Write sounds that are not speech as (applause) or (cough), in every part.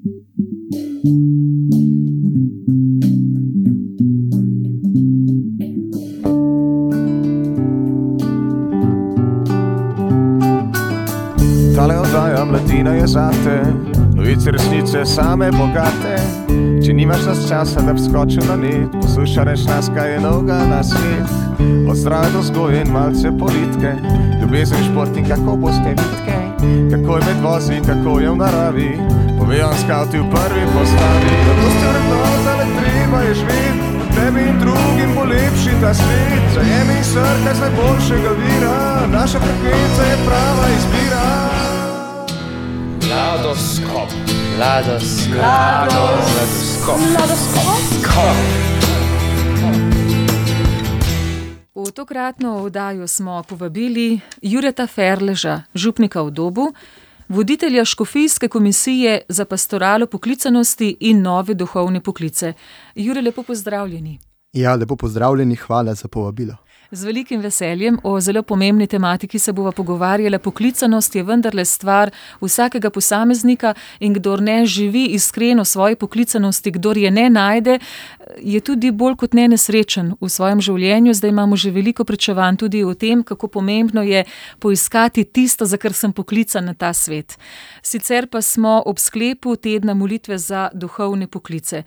Tale oddaja mladina je zate, novice resnice same bogate. Če nimaš nas časa, da bi skočil na net, poslušaj reč nas, kaj je noga na svet. Od zdrave do zgoje in malce politike, ljubezen šport in kako boste bitke, kako je med vozi, kako je v naravi. Povejo skavti v prvi postavi, da boste vrednota, le treba je živeti. Tebi in drugim bo lepši ta svet, zajemi srca z najboljšega vira, naša frekvenca je prava izbira. Ladoskop. Ladoskop. Ladoskop. V tokratno oddajo smo povabili Jureta Ferleža, župnika v Dobu, voditelja Škofijske komisije za pastoralo poklicanosti in nove duhovne poklice. Jure, lepo pozdravljeni. Ja, lepo pozdravljeni, hvala za povabilo. Z velikim veseljem o zelo pomembni tematiki se bova pogovarjala. Poklicanost je vendarle stvar vsakega posameznika in kdor ne živi iskreno svoje poklicanosti, kdor je ne najde, je tudi bolj kot ne nesrečen v svojem življenju. Zdaj imamo že veliko pričevanj tudi o tem, kako pomembno je poiskati tisto, za kar sem poklican na ta svet. Sicer pa smo ob sklepu tedna molitve za duhovne poklice.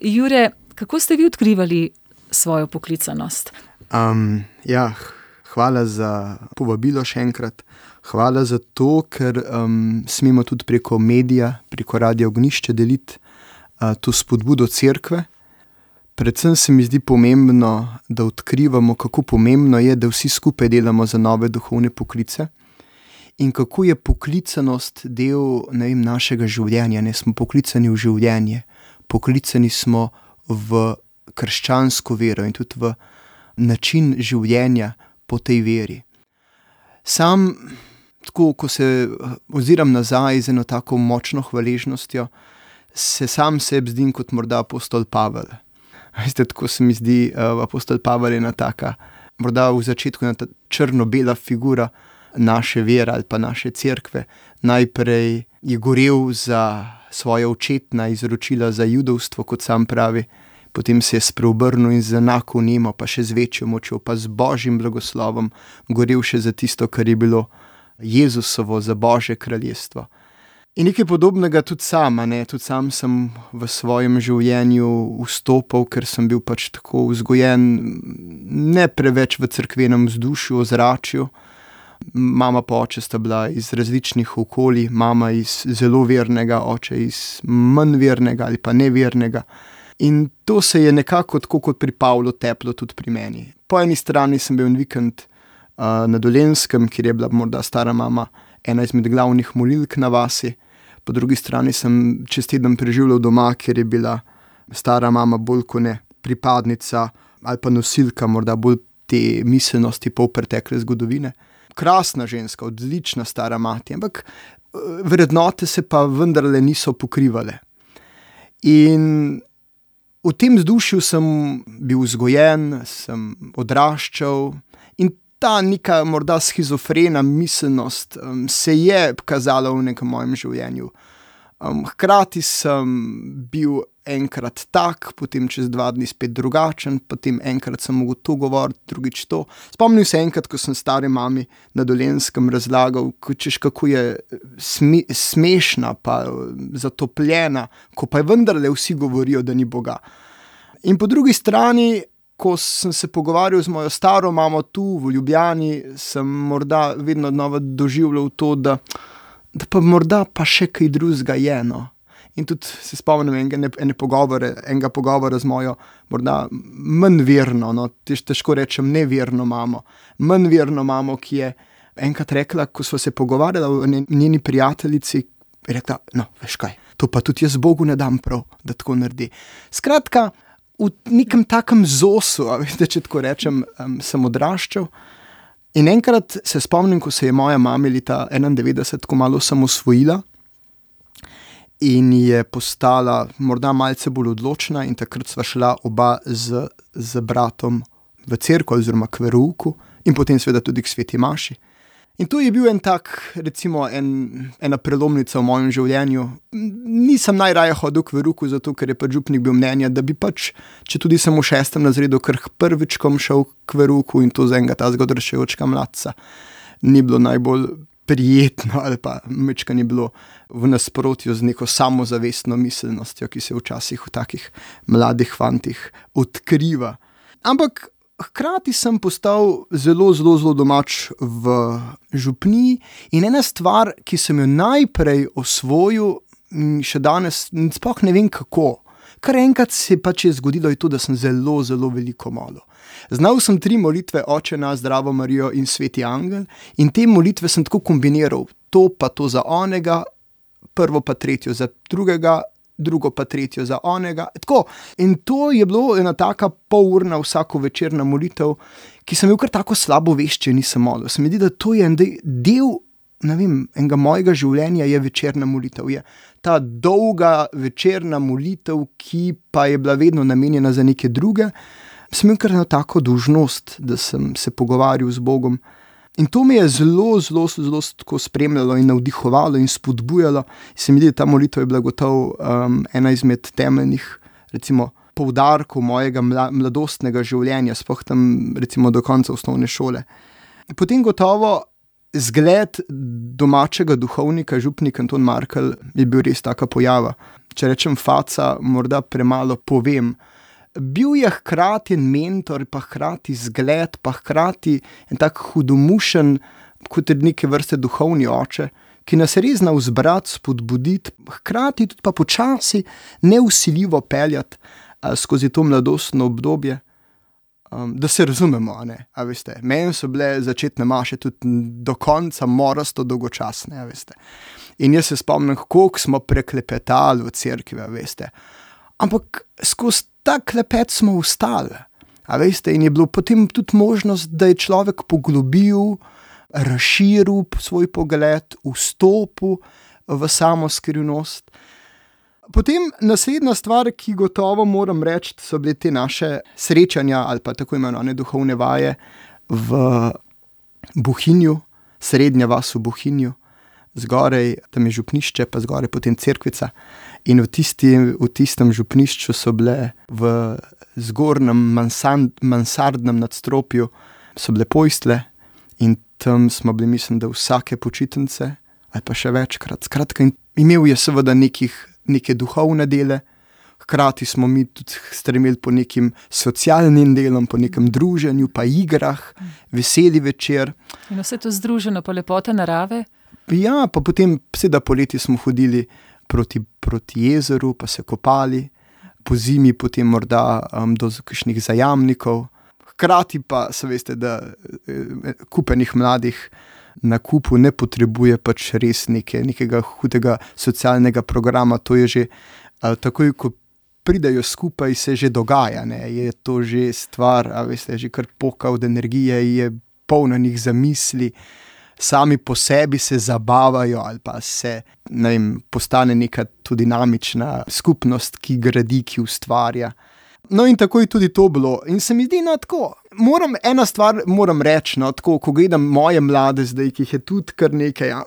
Jure, kako ste vi odkrivali svojo poklicanost? Um, ja, hvala za povabilo še enkrat. Hvala za to, ker um, smemo tudi preko medija, preko Radio Ognišče deliti uh, to spodbudo cerkve. Predvsem se mi zdi pomembno, da odkrivamo, kako pomembno je, da vsi skupaj delamo za nove duhovne poklice in kako je poklicanost del vem, našega življenja. Ne smo poklicani v življenje, poklicani smo v krščansko vero in tudi v način življenja po tej veri. Sam, tako, ko se oziram nazaj z eno tako močno hvaležnostjo, se sam sebi zdim kot morda apostol Pavel. (laughs) Veste, tako se mi zdi, uh, apostol Pavel je ena taka, morda v začetku ena črno-bela figura naše vere ali pa naše cerkve. Najprej je gorel za svoje očetna izročila za judovstvo, kot sam pravi, potem se je spreobrnil in z enako nemo, pa še z večjo močjo, pa z božjim blagoslovom, gorel še za tisto, kar je bilo Jezusovo, za božje kraljestvo. In nekaj podobnega tudi sama, ne? tudi sam sem v svojem življenju vstopil, ker sem bil pač tako vzgojen, ne preveč v crkvenem vzdušju, ozračju. Mama pa oče sta bila iz različnih okolij, mama iz zelo vernega, oče iz manj vernega ali pa nevernega. In to se je nekako tako kot pri Pavlu teplo tudi pri meni. Po eni strani sem bil en vikend uh, na Dolenskem, kjer je bila morda stara mama ena izmed glavnih molilk na vasi, po drugi strani sem čez teden preživljal doma, kjer je bila stara mama bolj kot ne pripadnica ali pa nosilka morda bolj te miselnosti pol pretekle zgodovine. Krasna ženska, odlična stara mati, ampak vrednote se pa vendarle niso pokrivale. In v tem vzdušju sem bil vzgojen, sem odraščal in ta neka morda schizofrena miselnost um, se je kazala v nekem mojem življenju. Um, hkrati sem bil enkrat tak, potem čez dva dni spet drugačen, potem enkrat sem mogel to govoriti, drugič to. Spomnim se enkrat, ko sem stari mami na dolenskem razlagal, češ, kako je sme, smešna, pa zatopljena, ko pa je vendarle vsi govorijo, da ni Boga. In po drugi strani, ko sem se pogovarjal z mojo staro mamo tu v Ljubljani, sem morda vedno znova doživljal to, da, da pa morda pa še kaj drugega je. No. In tudi se spomnim enega, ene pogovore, enega pogovora z mojo, morda manj verno, no, težko rečem, neverno mamo, manj verno mamo, ki je enkrat rekla, ko smo se pogovarjali o njeni prijateljici, je rekla: No, veš kaj, to pa tudi jaz Bogu ne dam prav, da tako naredi. Skratka, v nekem takem zosu, veste, če tako rečem, um, sem odraščal. In enkrat se spomnim, ko se je moja mama leta 91 tako malo samosvojila in je postala morda malce bolj odločna, in takrat sva šla oba z, z bratom v crkvo, oziroma k veruku, in potem seveda tudi k sveti Maši. In to je bil en tak, recimo, en, ena prelomnica v mojem življenju. Nisem najraje hodil k veruku, zato ker je pač župnik bil mnenja, da bi pač, če tudi sem v šestem razredu, kar prvičkom šel k veruku in to za enega ta zgodršejočka mladca, ni bilo najbolj prijetno ali pa mečka ni bilo v nasprotju z neko samozavestno miselnostjo, ki se včasih v takih mladih fantih odkriva. Ampak hkrati sem postal zelo, zelo, zelo domač v župni. In ena stvar, ki sem jo najprej osvojil, in še danes, sploh ne vem kako. Kar enkrat se pač je zgodilo, je to, da sem zelo, zelo veliko molil. Znal sem tri molitve, oče na zdravo Marijo in sveti Angel, in te molitve sem tako kombiniral, to pa to za onega, prvo pa tretjo za drugega, drugo pa tretjo za onega. Tako. In to je bilo ena taka polurna vsako večerna molitev, ki sem imel kar tako slabo vest, če nisem molil. Se mi zdi, da to je en del. Vem, enega mojega življenja je večerna molitev. Je ta dolga večerna molitev, ki pa je bila vedno namenjena za neke druge, sem imel kar eno tako dožnost, da sem se pogovarjal z Bogom. In to me je zelo, zelo, zelo, zelo spremljalo in navdihovalo in spodbujalo. Se mi zdi, da ta molitev je bila gotovo um, ena izmed temeljnih, recimo, poudarkov mojega mladostnega življenja, spoh tam, recimo, do konca osnovne šole. Potem gotovo. Zgled domačega duhovnika, župnika Anton Markel, je bil res taka pojava. Če rečem, faca, morda premalo povem, bil je hkrati mentor, pa hkrati zgled, pa hkrati en tak hudomušen, kot neke vrste duhovni oče, ki nas res zna vzbrati, spodbuditi, hkrati tudi pa počasi, neusiljivo peljati uh, skozi to mladostno obdobje. Um, da se razumemo, ne, veste. Meni so bile začetne maše tudi do konca, morasto dolgočasne. In jaz se spomnim, koliko smo preklepetali v cerkvi, veste. Ampak skozi ta klepet smo ustali. Veste, in je bilo potem tudi možnost, da je človek poglobil, razširil svoj pogled, vstopil v samo skrivnost. Potem naslednja stvar, ki gotovo moram reči, so bile te naše srečanja ali pa tako imenovane duhovne vaje v Bohinju, srednja vas v Bohinju, zgoraj tam je župnišče, pa zgoraj potem crkvica. In v, tisti, v tistem župnišču so bile v zgornjem mansard, mansardnem nadstropju, so bile pojstle in tam smo bili, mislim, da vsake počitnice, ali pa še večkrat. Skratka, imel je seveda nekih, neke duhovne dele, hkrati smo mi tudi stremeli po nekim socialnim delom, po nekem druženju, pa igrah, veseli večer. In vse to združeno po lepote narave. Ja, pa potem, seveda, poleti smo hodili proti, proti jezeru, pa se kopali, po zimi potem morda um, do kakšnih zajamnikov. Hkrati pa se veste, da eh, kupenih mladih na kupu ne potrebuje pač res neke, nekega hudega socialnega programa. To je že uh, takoj, ko pridejo skupaj, se že dogaja, ne? je to že stvar, a veste, že kar poka od energije, je polno njih zamisli sami po sebi se zabavajo, ali pa se vem, postane neka tudi dinamična skupnost, ki gradi, ki ustvarja. No, in tako je tudi to bilo. In se mi zdi, no, moram ena stvar moram reči, no, tako, ko gledam moje mlade, zdaj ki jih je tudi kar nekaj. Ja.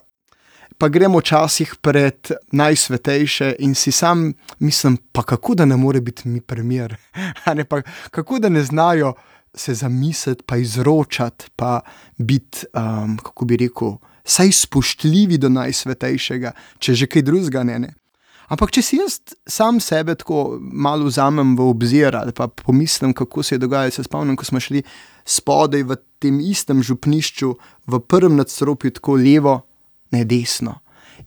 Pa gremo včasih pred najsvetejše in si sam mislim, pa kako da ne more biti mi primer, (laughs) kako da ne znajo se zamisliti, pa izročati, pa biti, um, kako bi rekel, saj spoštljivi do najsvetejšega, če že kaj drugega ne. ne. Ampak, če si jaz sam sebe tako malo vzamem v obzir ali pa pomislim, kako se je dogajalo, se spomnim, ko smo šli spodaj v tem istem župnišču, v prvem nadstropju, tako levo, ne desno,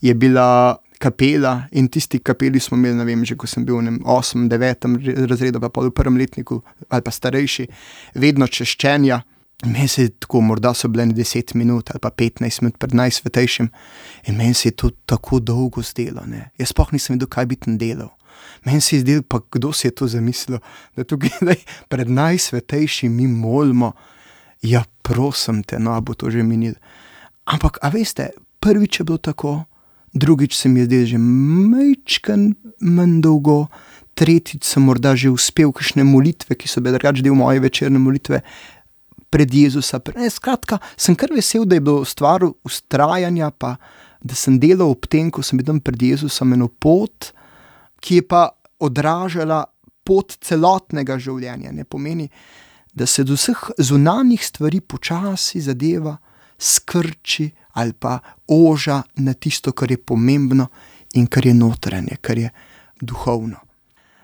je bila kapela in tisti kapeli smo imeli, ne vem, že ko sem bil v 8, 9 razredu, pa v prvem letniku ali pa starejši, vedno češčenja. Meni se je tako, morda so bile 10 minut ali pa 15 minut pred najsvetejšim, in meni se je to tako dolgo zdelo. Ne? Jaz sploh nisem videl, kaj bi tam delal. Meni se je zdelo, pa kdo si je to zamislil, da tukaj (laughs) pred najsvetejšim mi molimo. Ja, prosim te, no, bo to že minil. Ampak, a veste, prvič je bilo tako, drugič se mi je zdelo že majčken, manj dolgo, tretjič sem morda že uspel kakšne molitve, ki so bile drugače del moje večerne molitve, pred Jezusa. Ne, skratka, sem kar vesel, da je bilo stvar ustrajanja, pa da sem delal ob tem, ko sem bil tam pred Jezusom, eno pot, ki je pa odražala pot celotnega življenja. Ne pomeni, da se do vseh zunanjih stvari počasi zadeva, skrči ali pa oža na tisto, kar je pomembno in kar je notranje, kar je duhovno.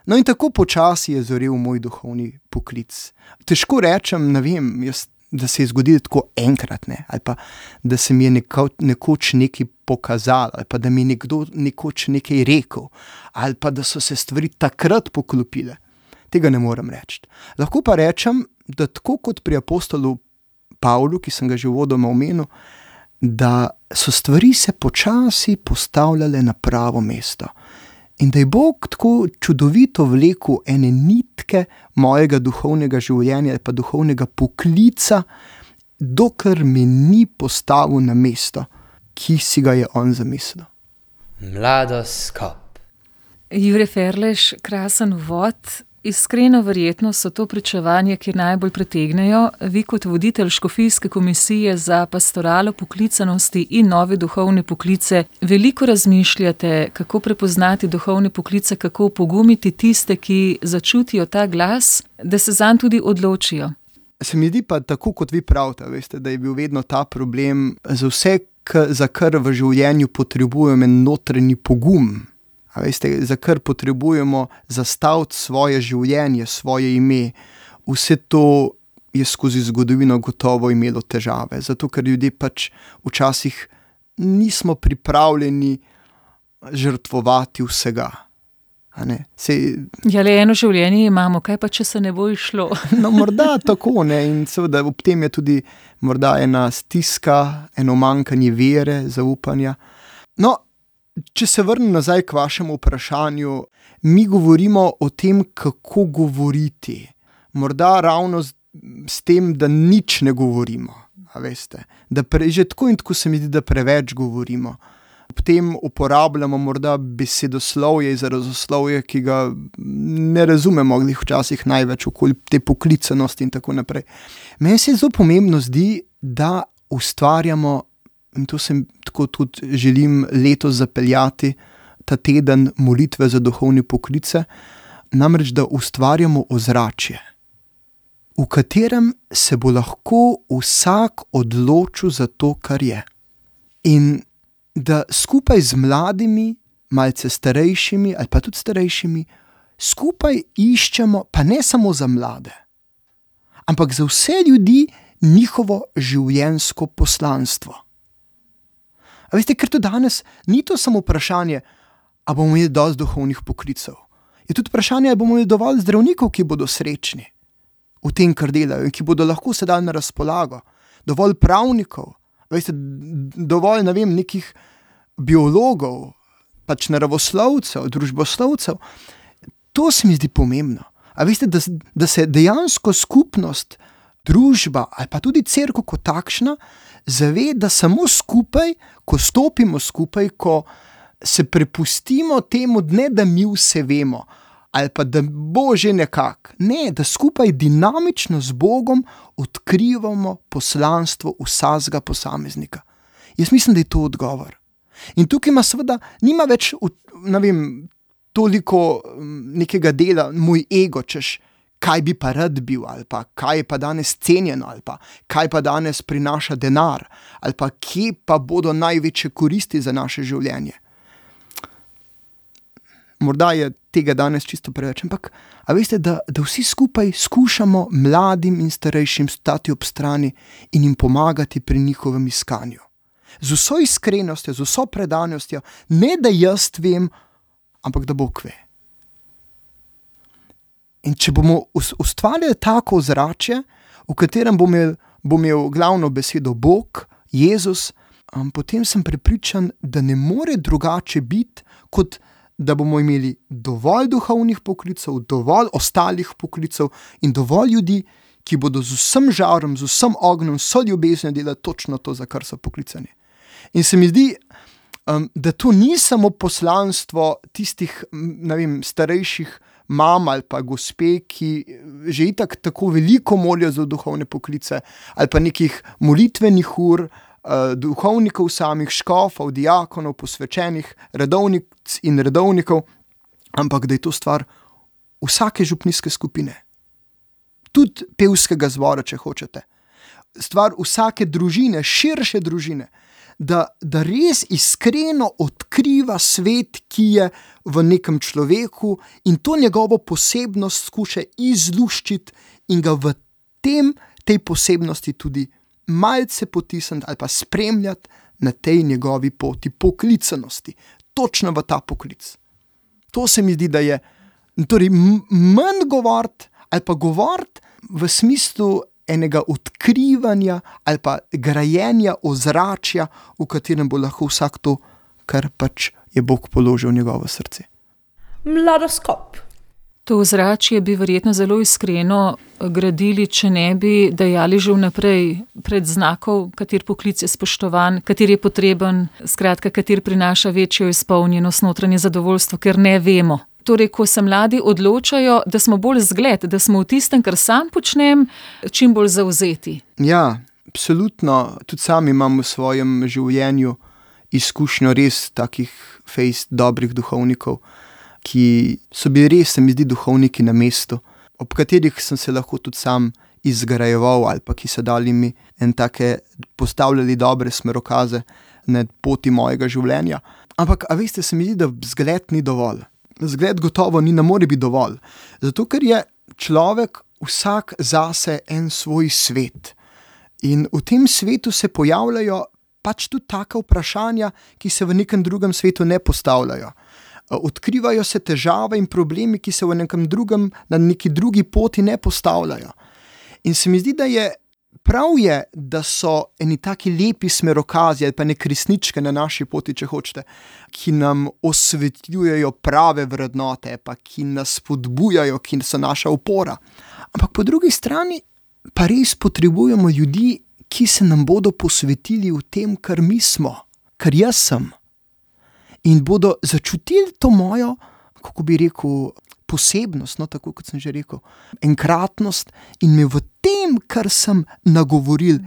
No, in tako počasi je zorel moj duhovni poklic. Težko rečem, ne vem, jaz, da se je zgodilo tako enkrat, ne, ali pa da se mi je neko, nekoč nekaj pokazalo, ali pa da mi je nekdo nekoč nekaj rekel, ali pa da so se stvari takrat poklopile. Tega ne morem reči. Lahko pa rečem, da tako kot pri apostolu Pavlu, ki sem ga že vodoma omenil, da so stvari se počasi postavljale na pravo mesto. In da je Bog tako čudovito vlekel ene nitke mojega duhovnega življenja, pa duhovnega poklica, dokler mi ni postavil na mesto, ki si ga je on zamislil. Mladost skop. Jure Ferleš, krasen vod. Iskreno verjetno so to pričevanje, ki najbolj pritegnejo. Vi kot voditelj Škofijske komisije za pastoralo poklicanosti in nove duhovne poklice veliko razmišljate, kako prepoznati duhovne poklice, kako pogumiti tiste, ki začutijo ta glas, da se zanj tudi odločijo. Se mi zdi pa tako, kot vi pravite, veste, da je bil vedno ta problem za vse, za kar v življenju potrebujemo notranji pogum. Veste, za kar potrebujemo zastaviti svoje življenje, svoje ime, vse to je skozi zgodovino gotovo imelo težave. Zato, ker ljudje pač včasih nismo pripravljeni žrtvovati vsega. Se, ja, le eno življenje imamo, kaj pa če se ne bo išlo? (laughs) no, morda tako, ne? in seveda ob tem je tudi ena stiska, eno manjkanje vere, zaupanja. No, Če se vrnem nazaj k vašemu vprašanju, mi govorimo o tem, kako govoriti. Morda ravno s, s tem, da nič ne govorimo. Da pre, že tako in tako se mi zdi, da preveč govorimo. Ob tem uporabljamo morda besedoslovje, izrazoslovje, ki ga ne razumemo, ali včasih največ okoli te poklicanosti in tako naprej. Meni se zelo pomembno zdi, da ustvarjamo in to se tako tudi želim letos zapeljati, ta teden molitve za duhovne poklice, namreč da ustvarjamo ozračje, v katerem se bo lahko vsak odločil za to, kar je. In da skupaj z mladimi, malce starejšimi ali pa tudi starejšimi, skupaj iščemo, pa ne samo za mlade, ampak za vse ljudi njihovo življenjsko poslanstvo. A veste, ker to danes ni to samo vprašanje, ali bomo imeli dovolj duhovnih poklicev. Je tudi vprašanje, ali bomo imeli dovolj zdravnikov, ki bodo srečni v tem, kar delajo in ki bodo lahko sedaj na razpolago, dovolj pravnikov, veste, dovolj ne vem, nekih biologov, pač naravoslovcev, družboslovcev. To se mi zdi pomembno. A veste, da, da se dejansko skupnost, družba ali pa tudi crkva kot takšna zave, da samo skupaj, ko stopimo skupaj, ko se prepustimo temu, ne da mi vse vemo, ali pa da bo že nekako. Ne, da skupaj dinamično z Bogom odkrivamo poslanstvo vsakega posameznika. Jaz mislim, da je to odgovor. In tukaj ima seveda, nima več, ne vem, toliko nekega dela, moj ego, češ kaj bi pa rad bil, ali pa kaj je pa danes cenjeno, ali pa kaj pa danes prinaša denar, ali pa kje pa bodo največje koristi za naše življenje. Morda je tega danes čisto preveč, ampak veste, da, da vsi skupaj skušamo mladim in starejšim stati ob strani in jim pomagati pri njihovem iskanju. Z vso iskrenostjo, z vso predanostjo, ne da jaz vem, ampak da Bog ve. In če bomo ustvarjali tako ozračje, v katerem bo imel, bo imel glavno besedo Bog, Jezus, um, potem sem prepričan, da ne more drugače biti, kot da bomo imeli dovolj duhovnih poklicev, dovolj ostalih poklicev in dovolj ljudi, ki bodo z vsem žarom, z vsem ognjem, s ljubeznijo delali točno to, za kar so poklicani. In se mi zdi, um, da to ni samo poslanstvo tistih vem, starejših mam ali pa gospe, ki že itak tako veliko molijo za duhovne poklice, ali pa nekih molitvenih ur. Uh, duhovnikov, samih škofov, diakonov, posvečenih, redovnic in redovnikov, ampak da je to stvar vsake župnijske skupine, tudi pevskega zbora, če hočete, stvar vsake družine, širše družine, da, da res iskreno odkriva svet, ki je v nekem človeku in to njegovo posebnost skuša izluščiti in ga v tem, tej posebnosti tudi malce potisniti ali pa spremljati na tej njegovi poti poklicanosti, točno v ta poklic. To se mi zdi, da je torej, manj govoriti ali pa govoriti v smislu enega odkrivanja ali pa grajenja ozračja, v katerem bo lahko vsak to, kar pač je Bog položil v njegovo srce. Mladoskop. To ozračje bi verjetno zelo iskreno gradili, če ne bi dajali že vnaprej pred znakov, kater poklic je spoštovan, kater je potreben, skratka, kater prinaša večjo izpolnjenost, notranje zadovoljstvo, ker ne vemo. Torej, ko se mladi odločajo, da smo bolj zgled, da smo v tistem, kar sam počnem, čim bolj zauzeti. Ja, absolutno. Tudi sam imam v svojem življenju izkušnjo res takih fejst dobrih duhovnikov, ki so bili res, se mi zdi, duhovniki na mestu, ob katerih sem se lahko tudi sam izgrajeval ali pa ki so dali mi en take postavljali dobre smerokaze na poti mojega življenja. Ampak, a veste, se mi zdi, da zgled ni dovolj zgled gotovo ni, ne more biti dovolj. Zato, ker je človek vsak zase en svoj svet. In v tem svetu se pojavljajo pač tudi taka vprašanja, ki se v nekem drugem svetu ne postavljajo. Odkrivajo se težave in problemi, ki se v nekem drugem, na neki drugi poti ne postavljajo. In se mi zdi, da je prav je, da so eni taki lepi smerokazi ali pa nek resničke na naši poti, če hočete, ki nam osvetljujejo prave vrednote, pa ki nas spodbujajo, ki so naša opora. Ampak po drugi strani pa res potrebujemo ljudi, ki se nam bodo posvetili v tem, kar mi smo, kar jaz sem. In bodo začutili to mojo, kako bi rekel, posebnost, no, tako kot sem že rekel, enkratnost in me v tem, kar sem nagovoril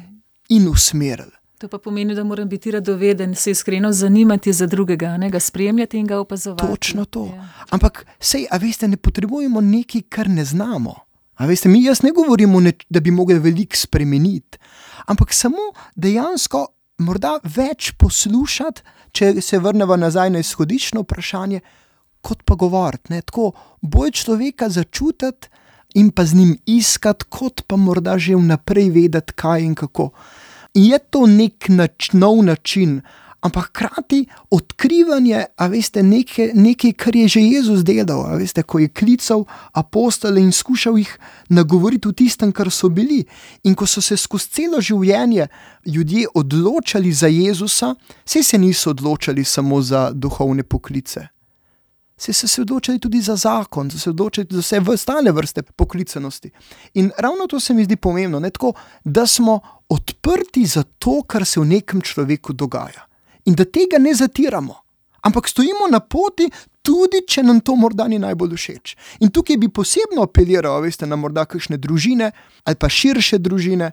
in usmeril. To pa pomeni, da moram biti radoveden, se iskreno zanimati za drugega, ne ga spremljati in ga opazovati. Točno to. Ja. Ampak, sej, a veste, ne potrebujemo nekaj, kar ne znamo. A veste, mi jaz ne govorimo, ne, da bi mogli veliko spremeniti, ampak samo dejansko morda več poslušati, če se vrnemo nazaj na izhodiščno vprašanje, kot pa govoriti. Tako bolj človeka začutiti in pa z njim iskati, kot pa morda že vnaprej vedeti, kaj in kako. In je to nek nač, nov način, ampak hkrati odkrivanje, a veste, nekaj, nekaj, kar je že Jezus delal, a veste, ko je klical apostole in skušal jih nagovoriti v tistem, kar so bili. In ko so se skozi celo življenje ljudje odločali za Jezusa, se, se niso odločali samo za duhovne poklice se, se, se odločili tudi za zakon, se odločili za vse ostale vrste poklicanosti. In ravno to se mi zdi pomembno, tako, da smo odprti za to, kar se v nekem človeku dogaja. In da tega ne zatiramo, ampak stojimo na poti, tudi če nam to morda ni najbolj všeč. In tukaj bi posebno apeliral, veste, na morda kakšne družine ali pa širše družine,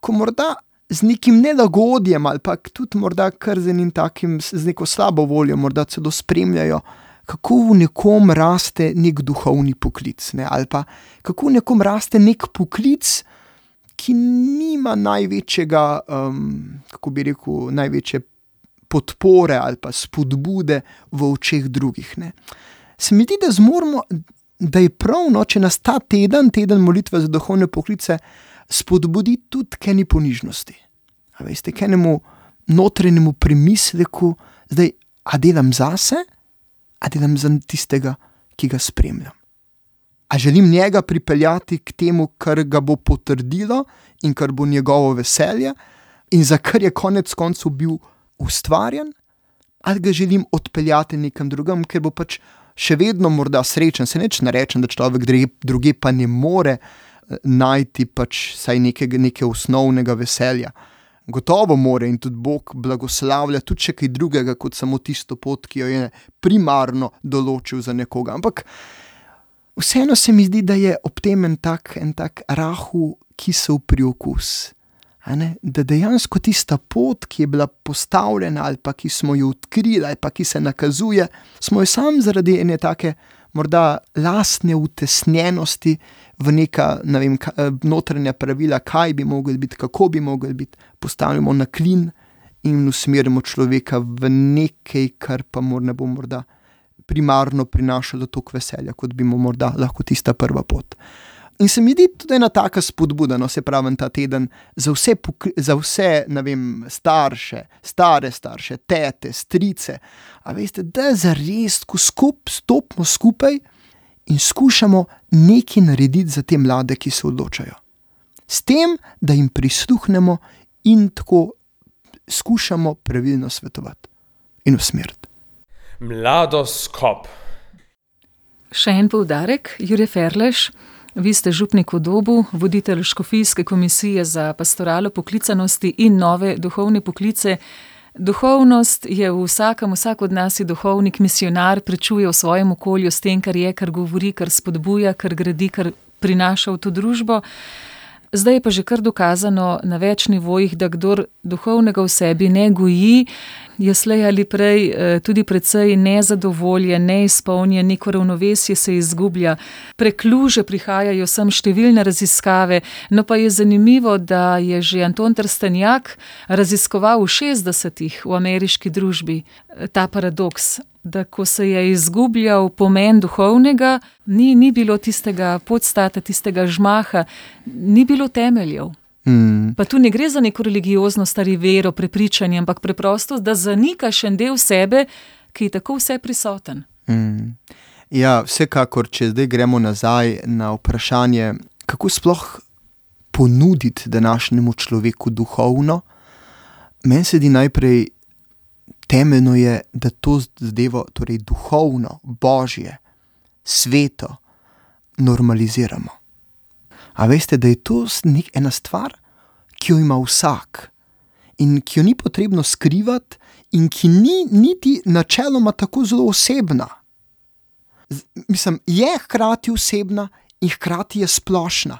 ko morda. Z nekim nelagodjem, ali pa tudi morda kar z enim takim, z neko slabo voljo, morda celo spremljajo kako v nekom raste nek duhovni poklic, ne? ali pa kako v nekom raste nek poklic, ki nima največjega, um, kako bi rekel, največje podpore ali pa spodbude v očeh drugih. Ne? Se mi zdi, da zmoremo, da je prav, no, če nas ta teden, teden molitve za duhovne poklice, spodbudi tudi k eni ponižnosti. A veste, k enemu notranjemu premisleku, da je, a delam zase a delam za tistega, ki ga spremljam. A želim njega pripeljati k temu, kar ga bo potrdilo in kar bo njegovo veselje, in za kar je konec koncev bil ustvarjen, ali ga želim odpeljati nekam drugam, ker bo pač še vedno morda srečen. Se neč ne rečem, da človek druge pa ne more eh, najti pač nekega, nekega osnovnega veselja. Gotovo more in tudi Bog blagoslavlja tudi če kaj drugega, kot samo tisto pot, ki jo je primarno določil za nekoga. Ampak vseeno se mi zdi, da je ob tem en tak, en tak rahu kisel priokus. Da dejansko tista pot, ki je bila postavljena, ali pa ki smo jo odkrili, ali pa ki se nakazuje, smo jo sami zaradi ene take, morda lastne utesnjenosti v neka ne vem, eh, notranja pravila, kaj bi mogli biti, kako bi mogli biti, postavljamo na klin in usmerimo človeka v nekaj, kar pa ne bo morda primarno prinašalo toliko veselja, kot bi mu morda lahko tista prva pot. In se mi zdi tudi ena taka spodbuda, no, se pravi, ta teden za vse, za vse vem, starše, stare starše, tete, strice. A veste, da za res, ko skup, stopimo skupaj in skušamo nekaj narediti za te mlade, ki se odločajo. S tem, da jim prisluhnemo in tako skušamo pravilno svetovati in usmeriti. Mladoskop. Še en poudarek, Jurek Ferleš. Vi ste župnik v Dobu, voditelj Škofijske komisije za pastoralo poklicanosti in nove duhovne poklice. Duhovnost je v vsakem, vsak od nas je duhovnik, misionar, prečuje v svojem okolju s tem, kar je, kar govori, kar spodbuja, kar gradi, kar prinaša v to družbo. Zdaj je pa že kar dokazano na več nivojih, da kdor duhovnega v sebi ne goji, je slej ali prej eh, tudi precej nezadovoljen, neizpolnjen, neko ravnovesje se izgublja, prekluže prihajajo sem številne raziskave. No pa je zanimivo, da je že Anton Trstenjak raziskoval v 60-ih v ameriški družbi eh, ta paradoks da ko se je izgubljal pomen duhovnega, ni, ni bilo tistega podstata, tistega žmaha, ni bilo temeljev. Mm. Pa tu ne gre za neko religiozno stari vero, prepričanje, ampak preprosto, da zanikaš en del sebe, ki je tako vse prisoten. Mm. Ja, vsekakor, če zdaj gremo nazaj na vprašanje, kako sploh ponuditi današnjemu človeku duhovno, meni se di najprej temeljno je, da to zadevo, torej duhovno, božje, sveto, normaliziramo. A veste, da je to ena stvar, ki jo ima vsak in ki jo ni potrebno skrivati, in ki ni niti načeloma tako zelo osebna. Mislim, je hkrati osebna in hkrati je splošna.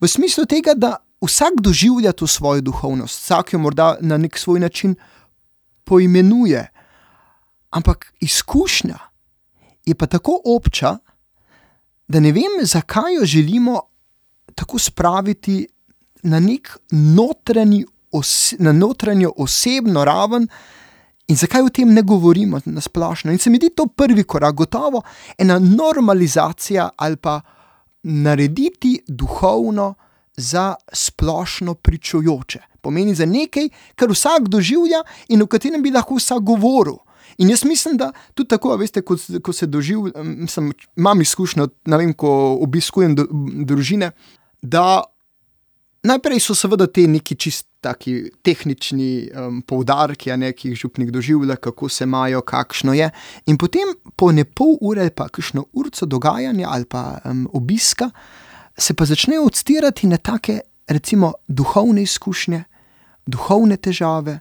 V smislu tega, da vsak doživlja to svojo duhovnost, vsak jo morda na nek svoj način poimenuje. Ampak izkušnja je pa tako obča, da ne vem, zakaj jo želimo tako spraviti na nek notranji, na notranjo osebno raven. In zakaj o tem ne govorimo na splošno? In se mi zdi to prvi korak, gotovo ena normalizacija ali pa narediti duhovno za splošno pričujoče pomeni za nekaj, kar vsak doživlja in o katerem bi lahko vsak govoril. In jaz mislim, da tudi tako, veste, ko, ko se doživljam, imam izkušnjo, vem, ko obiskujem do, družine, da najprej so seveda te neki čist taki tehnični um, poudarki, ne ki jih župnik doživlja, kako se imajo, kakšno je. In potem po ne pol ure pa kakšno urco dogajanja ali pa um, obiska, se pa začnejo odstirati na take, recimo, duhovne izkušnje duhovne težave,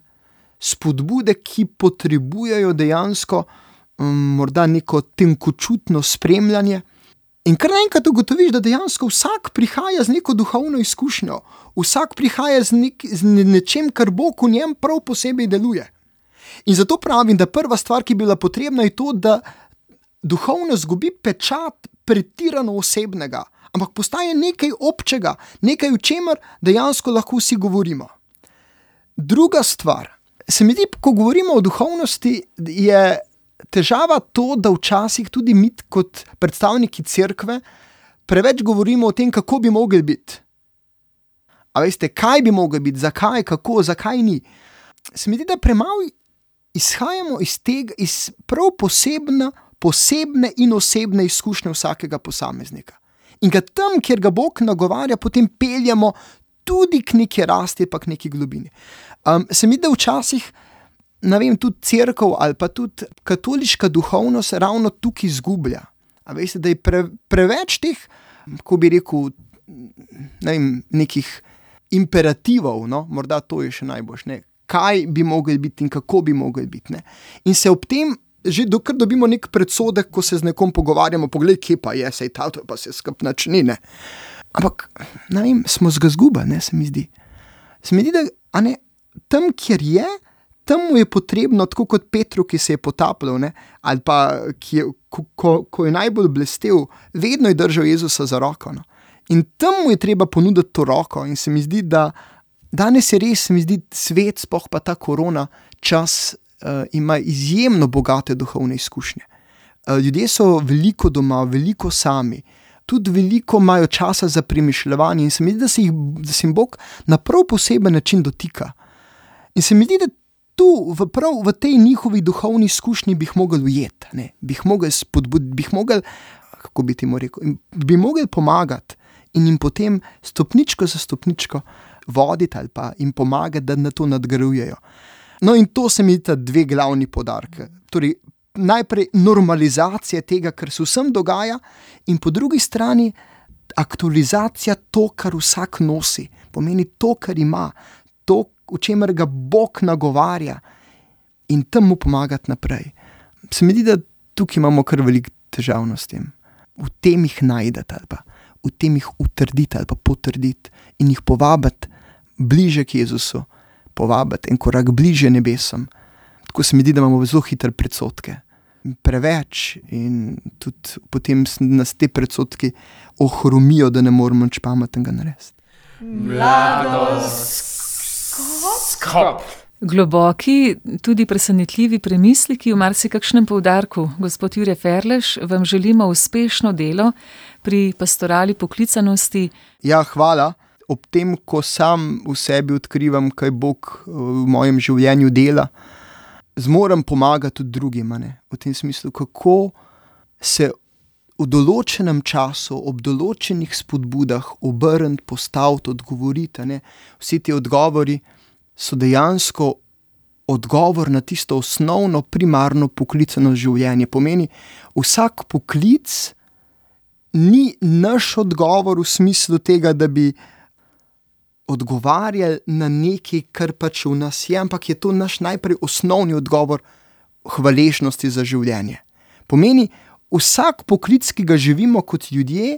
spodbude, ki potrebujejo dejansko um, morda neko tenkočutno spremljanje. In kar naenkrat ugotoviš, da dejansko vsak prihaja z neko duhovno izkušnjo, vsak prihaja z, nek, z nečem, kar Bog v njem prav posebej deluje. In zato pravim, da prva stvar, ki bi bila potrebna, je to, da duhovno zgubi pečat pretirano osebnega, ampak postaje nekaj občega, nekaj, o čemer dejansko lahko vsi govorimo. Druga stvar, se mi zdi, ko govorimo o duhovnosti, je težava to, da včasih tudi mi, kot predstavniki cerkve, preveč govorimo o tem, kako bi mogli biti. A veste, kaj bi mogli biti, zakaj, kako, zakaj ni. Se mi zdi, da premalo izhajamo iz tega, iz prav posebna, posebne in osebne izkušnje vsakega posameznika. In ga tam, kjer ga Bog nagovarja, potem peljemo tudi k neki rasti, pa k neki globini. Um, se mi da včasih, ne vem, tudi crkva ali pa tudi katoliška duhovnost ravno tukaj izgublja. Veste, da je pre, preveč teh, ko bi rekel, ne vem, nekih imperativov, no, morda to je še najboljš, ne, kaj bi mogli biti in kako bi mogli biti. Ne. In se ob tem, že dokler dobimo nek predsodek, ko se z nekom pogovarjamo, poglej, kje pa je, sej ta, to pa se skupaj načini. Ne. Ampak, ne vem, smo zgazgubani, se mi zdi. Se mi zdi, da ne, tam, kjer je, tam mu je potrebno, tako kot Petru, ki se je potapljal, ne, ali pa je, ko, ko, ko je najbolj blestev, vedno je držal Jezusa za roko. No. In tam mu je treba ponuditi to roko. In se mi zdi, da danes je res, se mi zdi, svet, spoh pa ta korona, čas ima izjemno bogate duhovne izkušnje. Uh, ljudje so veliko doma, veliko sami. Tudi veliko imajo časa za premišljanje, in se mi zdi, da se jih da se jim Bog na prav poseben način dotika. In se mi zdi, da tu, v, prav v tej njihovi duhovni izkušnji, bi jih mogli ujeti, bi jih mogli spodbuditi, bi jih mogli, kako bi ti rekel, bi mogli pomagati in jim potem stopničko za stopničko voditi ali pa jim pomagati, da na to nadgrajujejo. No, in to se mi zdi dve glavni podarki. Torej, najprej normalizacija tega, kar se vsem dogaja, in po drugi strani aktualizacija to, kar vsak nosi, pomeni to, kar ima, to, v čemer ga Bog nagovarja in tam mu pomagati naprej. Se mi zdi, da tukaj imamo kar velik težav s tem, v tem jih najdete ali pa v tem jih utrditi ali pa potrditi in jih povabiti bliže k Jezusu, povabiti en korak bliže nebesom. Tako se mi zdi, da imamo zelo hitre predsotke. Preveč in tudi potem nas te predsotke ohromijo, da ne moremo nič pametnega narediti. Mladost. Skop. Globoki, tudi presenetljivi premisliki v marsikakšnem poudarku. Gospod Jure Ferleš, vam želimo uspešno delo pri pastorali poklicanosti. Ja, hvala. Ob tem, ko sam v sebi odkrivam, kaj Bog v mojem življenju dela, zmorem pomagati tudi drugim. V tem smislu, kako se v določenem času, ob določenih spodbudah, obrniti, postaviti, odgovoriti. Ne? Vsi ti odgovori so dejansko odgovor na tisto osnovno, primarno poklicano življenje. Pomeni, vsak poklic ni naš odgovor v smislu tega, da bi odgovarjali na nekaj, kar pač v nas je, ampak je to naš najprej osnovni odgovor hvaležnosti za življenje. Pomeni, vsak poklic, ki ga živimo kot ljudje,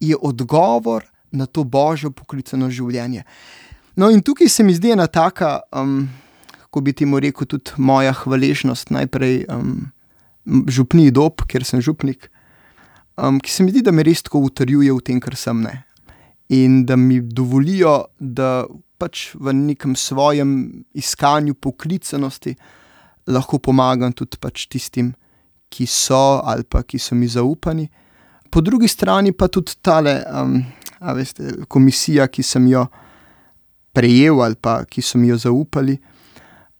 je odgovor na to božjo poklicano življenje. No, in tukaj se mi zdi ena taka, um, kako bi ti mu rekel, tudi moja hvaležnost najprej um, župni dob, ker sem župnik, um, ki se mi zdi, da me res tako utrjuje v tem, kar sem ne. In da mi dovolijo, da pač v nekem svojem iskanju poklicanosti lahko pomagam tudi pač tistim, ki so ali pa ki so mi zaupani. Po drugi strani pa tudi tale, um, veste, komisija, ki sem jo prejel ali pa ki so mi jo zaupali,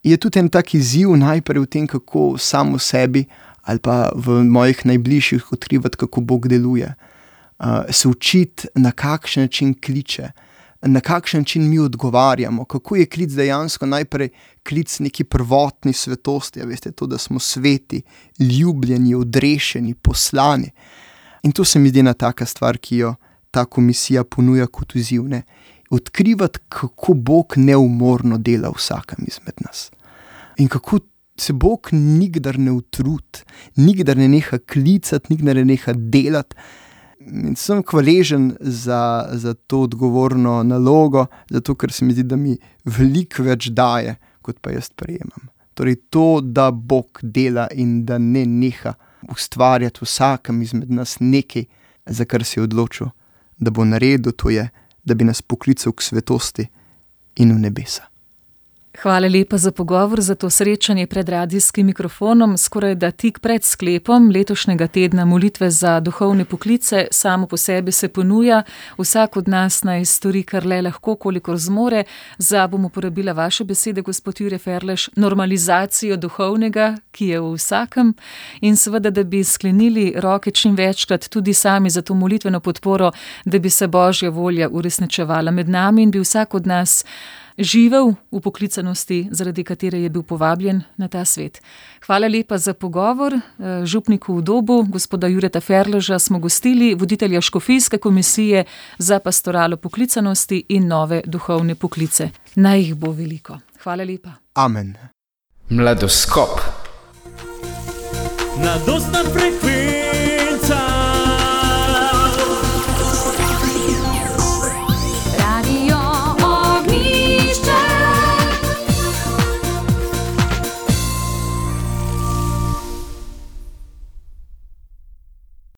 je tudi en tak izziv najprej v tem, kako samo sebi ali pa v mojih najbližjih odkrivati, kako Bog deluje. Uh, se učiti, na kakšen način kliče, na kakšen način mi odgovarjamo, kako je klic dejansko najprej klic neki prvotni svetosti, ja, veste, to, da smo sveti, ljubljeni, odrešeni, poslani. In to se mi zdi ena taka stvar, ki jo ta komisija ponuja kot izziv odkrivati, kako Bog neumorno dela vsakem izmed nas. In kako se Bog nikdar ne utrudi, nikdar ne neha klicati, nikdar ne neha delati. In sem hvaležen za, za to odgovorno nalogo, zato ker se mi zdi, da mi veliko več daje, kot pa jaz prejemam. Torej, to, da Bog dela in da ne neha ustvarjati vsakem izmed nas nekaj, za kar se je odločil, da bo naredil, to je da bi nas poklical k svetosti in v nebesa. Hvala lepa za pogovor, za to srečanje pred radijskim mikrofonom. Skoraj da tik pred sklepom letošnjega tedna molitve za duhovne poklice, samo po sebi se ponuja, vsak od nas naj stori kar le lahko, kolikor zmore. Za bom uporabila vaše besede, gospod Jure Ferleš, normalizacijo duhovnega, ki je v vsakem, in seveda, da bi sklenili roke čim večkrat tudi sami za to molitveno podporo, da bi se božja volja uresničevala med nami in bi vsak od nas živel v poklicanosti, zaradi katere je bil povabljen na ta svet. Hvala lepa za pogovor. Župniku v dobu, gospoda Jureta Ferleža, smo gostili, voditelja Škofijske komisije za pastoralo poklicanosti in nove duhovne poklice. Naj jih bo veliko. Hvala lepa. Amen. Mladoskop. Mladostna frekvenca.